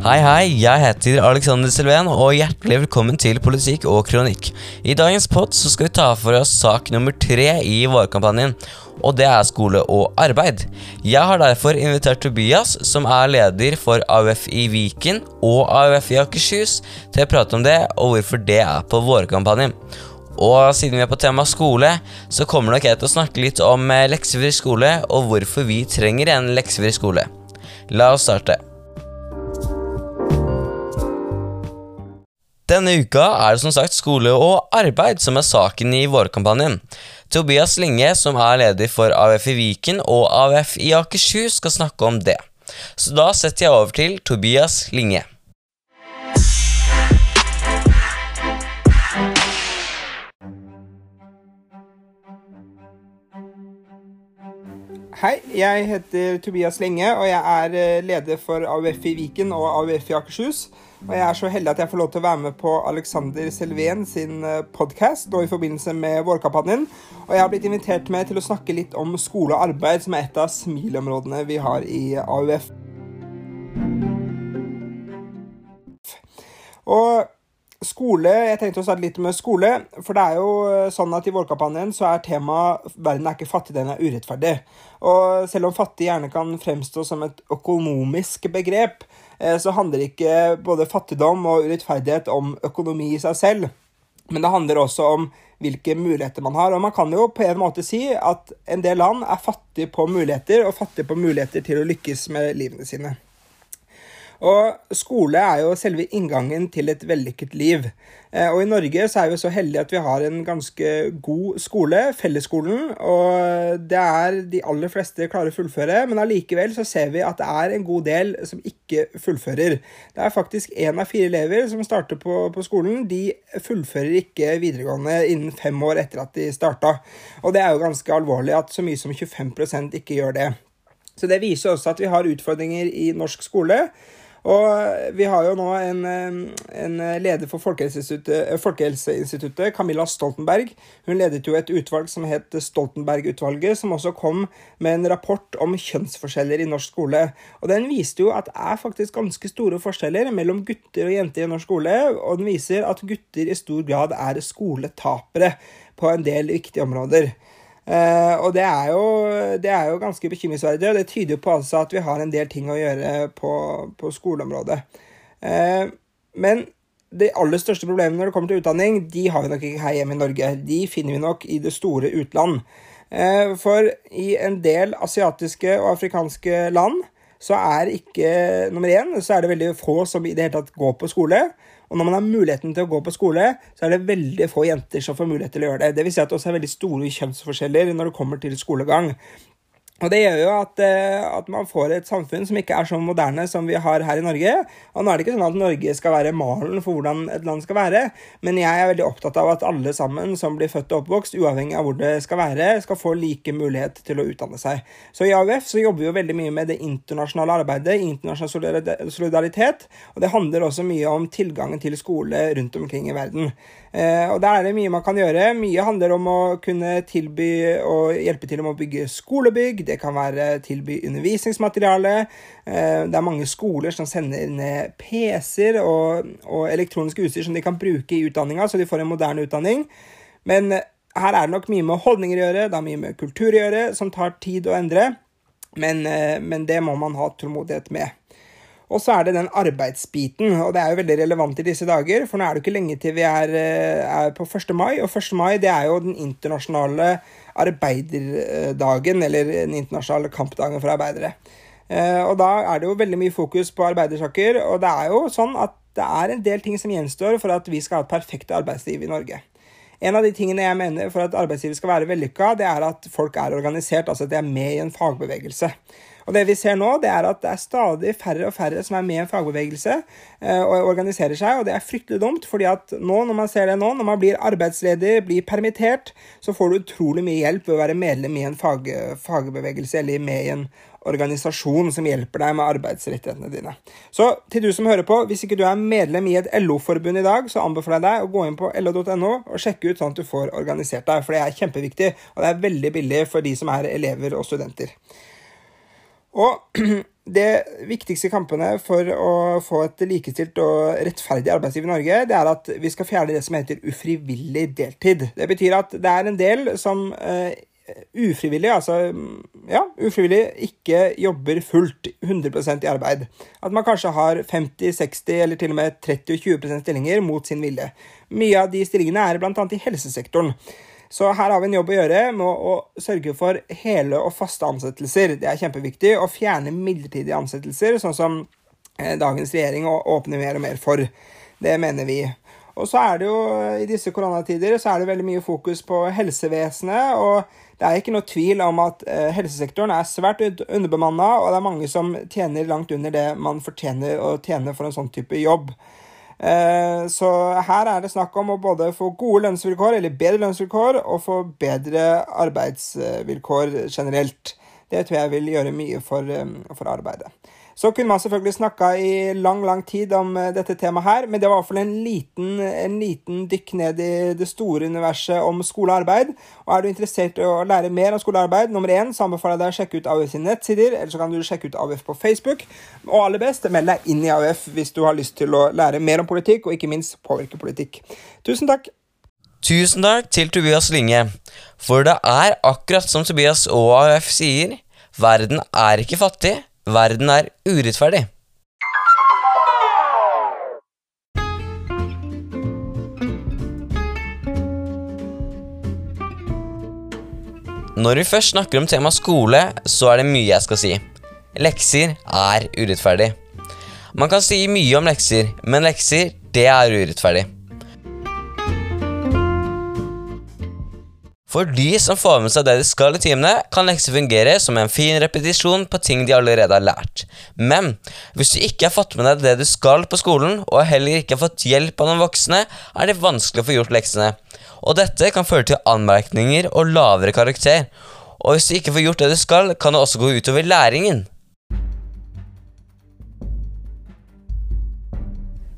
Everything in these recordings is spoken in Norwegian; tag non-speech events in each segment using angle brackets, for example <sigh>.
Hei, hei. Jeg heter Alexander Sylven, og hjertelig velkommen til Politikk og kronikk. I dagens pod skal vi ta for oss sak nummer tre i vårkampanjen, og det er skole og arbeid. Jeg har derfor invitert Tobias, som er leder for AUF i Viken og AUF i Akershus, til å prate om det, og hvorfor det er på vårkampanjen. Og siden vi er på tema skole, så kommer nok jeg til å snakke litt om eh, leksefri skole, og hvorfor vi trenger en leksefri skole. La oss starte. Denne uka er det som sagt skole og arbeid som er saken i vårkampanjen. Tobias Linge, som er leder for AUF i Viken og AUF i Akershus, skal snakke om det. Så da setter jeg over til Tobias Linge. Hei, jeg heter Tobias Lenge, og jeg er eh, leder for AUF i Viken og AUF i Akershus. Og jeg er så heldig at jeg får lov til å være med på Alexander Selven sin podkast i forbindelse med vårkampanjen. Og jeg har blitt invitert med til å snakke litt om skole og arbeid, som er et av smilområdene vi har i AUF. Og Skole, Jeg tenkte å starte litt med skole. For det er jo sånn at i vårkampanjen så er temaet 'Verden er ikke fattig, den er urettferdig'. Og selv om fattig gjerne kan fremstå som et økonomisk begrep, så handler ikke både fattigdom og urettferdighet om økonomi i seg selv. Men det handler også om hvilke muligheter man har. Og man kan jo på en måte si at en del land er fattige på muligheter, og fattige på muligheter til å lykkes med livene sine. Og skole er jo selve inngangen til et vellykket liv. Og i Norge så er vi så heldige at vi har en ganske god skole, fellesskolen. Og det er de aller fleste klarer å fullføre, men allikevel så ser vi at det er en god del som ikke fullfører. Det er faktisk én av fire elever som starter på, på skolen, de fullfører ikke videregående innen fem år etter at de starta. Og det er jo ganske alvorlig at så mye som 25% ikke gjør det. Så det viser også at vi har utfordringer i norsk skole. Og vi har jo nå en, en leder for Folkehelseinstituttet, Folkehelseinstituttet, Camilla Stoltenberg. Hun ledet jo et utvalg som het Stoltenberg-utvalget, som også kom med en rapport om kjønnsforskjeller i norsk skole. Og Den viste jo at det er faktisk ganske store forskjeller mellom gutter og jenter i norsk skole. Og den viser at gutter i stor grad er skoletapere på en del viktige områder. Uh, og det er, jo, det er, jo, ganske bekymringsverdig, og det tyder jo på altså at vi har en del ting å gjøre på, på skoleområdet. Uh, men de aller største problemene når det kommer til utdanning, de har vi nok ikke her hjemme i Norge. De finner vi nok i det store utland. Uh, for i en del asiatiske og afrikanske land så er ikke nummer én så er det veldig få som i det hele tatt går på skole. Og når man har muligheten til å gå på skole, så er det veldig få jenter som får mulighet til å gjøre det. Det vil si at det også er veldig store kjønnsforskjeller når det kommer til skolegang. Og Det gjør jo at, eh, at, man får et samfunn som ikke er så moderne som vi har her i Norge. Og nå er det ikke sånn at Norge skal være malen for hvordan et land skal være, men jeg er veldig opptatt av at alle sammen som blir født og oppvokst, uavhengig av hvor det skal være, skal få like mulighet til å utdanne seg. Så i AUF så jobber vi jo veldig mye med det internasjonale arbeidet, internasjonal solidaritet, og det handler også mye om tilgangen til skole rundt omkring i verden. Eh, og der er det mye man kan gjøre. Mye handler om å kunne tilby og hjelpe til om å bygge skolebygg. Det kan være tilby undervisningsmateriale. Eh, det er mange skoler som sender ned PC-er og, og elektronisk utstyr som de kan bruke i utdanninga, så de får en moderne utdanning. Men her er det nok mye med holdninger å gjøre, det er mye med kultur å gjøre, som tar tid å endre. Men, eh, men det må man ha tålmodighet med. Og så er det den arbeidsbiten, og det er jo veldig relevant i disse dager. For nå er det ikke lenge til vi er, eh, er på 1. mai, og 1. mai det er jo den internasjonale arbeiderdagen, eller den internasjonale kampdagen for arbeidere. Eh, og da er det jo veldig mye fokus på arbeidersaker, og det er jo sånn at det er en del ting som gjenstår for at vi skal ha et perfekt arbeidsliv i Norge. En av de tingene jeg mener for at arbeidslivet skal være vellykka, det er at folk er organisert, altså at de er med i en fagbevegelse. Og det vi ser nå, det er at det er stadig færre og færre som er med i en fagbevegelse eh, og organiserer seg, og det er fryktelig dumt, fordi at nå, når man ser det nå, når man blir arbeidsledig, blir permittert, så får du utrolig mye hjelp ved å være medlem i en fag, fagbevegelse eller med i en organisasjon som hjelper deg med arbeidsrettighetene dine. Så til du som hører på, hvis ikke du er medlem i et LO-forbund i dag, så anbefaler jeg deg å gå inn på lo.no og sjekke ut sånn at du får organisert deg, for det er kjempeviktig, og det er veldig billig for de som er elever og studenter. Og <clears throat> det viktigste kampene for å få et likestilt og rettferdig arbeidsliv i Norge, det er at vi skal fjerne det som heter ufrivillig deltid. Det betyr at det er en del som uh, ufrivillig, altså ja, ufrivillig ikke jobber fullt 100% i arbeid. At man kanskje har 50-60 eller til og med 30-20% stillinger mot sin vilje. Mye av de stillingene er bl.a. i helsesektoren. Så her har vi en jobb å gjøre med å, sørge for hele og faste ansettelser. Det er kjempeviktig. Å fjerne midlertidige ansettelser, sånn som eh, dagens regjering åpner mer og mer for. Det mener vi. Og så er det jo, I disse koronatider så er det veldig mye fokus på helsevesenet. og Det er ikke noe tvil om at eh, helsesektoren er svært underbemanna, og det er mange som tjener langt under det man fortjener å tjene for en sånn type jobb. Eh, så her er det snakk om å både få gode lønnsvilkår, eller bedre lønnsvilkår, og få bedre arbeidsvilkår generelt. Det tror jeg vil gjøre mye for, eh, for arbeidet. Så kunne man selvfølgelig snakka i lang lang tid om eh, dette temaet her, men det var i hvert fall en liten, en liten dykk ned i det store universet om skolearbeid. og er du interessert i å lære mer om skolearbeid, nummer én, så anbefaler jeg deg å sjekke ut AUF sine nettsider, eller så kan du sjekke ut AUF på Facebook. Og aller best, meld deg inn i AUF hvis du har lyst til å lære mer om politikk, og ikke minst påvirke politikk. Tusen takk. Tusen takk til Tobias Linge. For det er akkurat som Tobias og AUF sier, verden er ikke fattig. Verden er urettferdig. Når vi først snakker om temaet skole, så er det mye jeg skal si. Lekser er urettferdig. Man kan si mye om lekser, men lekser, det er urettferdig. For de som får med seg det de skal i timene, kan lekser fungere som en fin repetisjon på ting de allerede har lært. Men hvis du ikke har fått med deg det du skal på skolen, og heller ikke har fått hjelp av noen voksne, er det vanskelig å få gjort leksene. Og dette kan føre til anmerkninger og lavere karakter. Og hvis du ikke får gjort det du skal, kan det også gå utover læringen.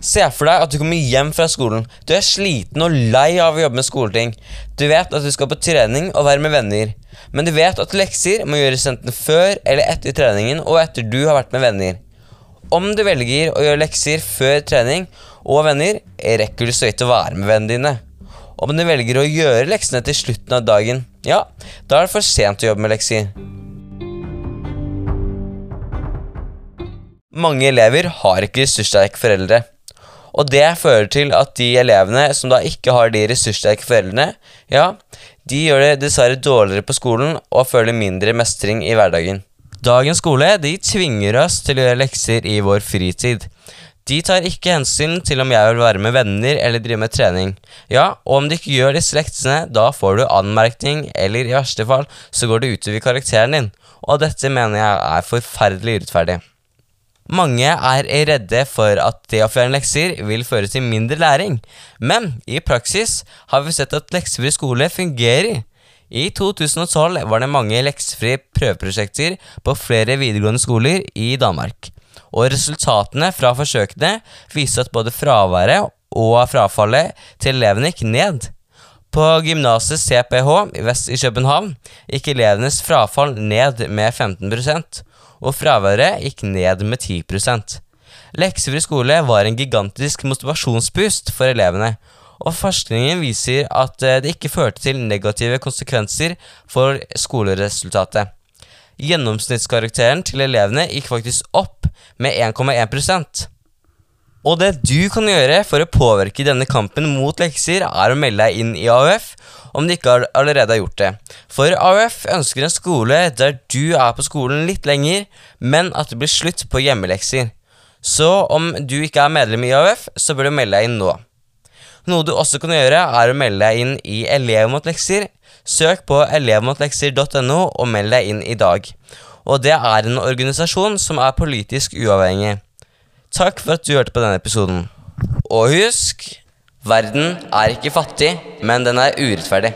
Se for deg at du kommer hjem fra skolen. Du er sliten og lei av å jobbe med skoleting. Du vet at du skal på trening og være med venner. Men du vet at lekser må gjøres enten før eller etter treningen og etter du har vært med venner. Om du velger å gjøre lekser før trening og venner, rekker du så vidt å være med vennene dine. Om du velger å gjøre leksene til slutten av dagen, ja, da er det for sent å jobbe med lekser. Mange elever har ikke ressurssterke foreldre. Og det fører til at de elevene som da ikke har de ressurssterke foreldrene, ja, de gjør det dessverre dårligere på skolen og føler mindre mestring i hverdagen. Dagens skole de tvinger oss til å gjøre lekser i vår fritid. De tar ikke hensyn til om jeg vil være med venner eller drive med trening. Ja, og om du ikke gjør disse leksene, da får du anmerkning, eller i verste fall så går det utover karakteren din. Og dette mener jeg er forferdelig urettferdig. Mange er redde for at det å fjerne lekser vil føre til mindre læring, men i praksis har vi sett at leksefri skole fungerer. I 2012 var det mange leksefrie prøveprosjekter på flere videregående skoler i Danmark. Og resultatene fra forsøkene viste at både fraværet og frafallet til elevene gikk ned. På gymnaset CPH vest i København gikk elevenes frafall ned med 15 og fraværet gikk ned med 10% Leksefri skole var en gigantisk motivasjonsboost for elevene, og forskningen viser at eh, det ikke førte til negative konsekvenser for skoleresultatet. Gjennomsnittskarakteren til elevene gikk faktisk opp med 1,1 og det du kan gjøre for å påvirke denne kampen mot lekser, er å melde deg inn i AUF om du ikke allerede har gjort det. For AUF ønsker en skole der du er på skolen litt lenger, men at det blir slutt på hjemmelekser. Så om du ikke er medlem i AUF, så bør du melde deg inn nå. Noe du også kan gjøre, er å melde deg inn i Elev mot lekser. Søk på elevmotlekser.no og meld deg inn i dag. Og det er en organisasjon som er politisk uavhengig. Takk for at du hørte på denne episoden. Og husk verden er ikke fattig, men den er urettferdig.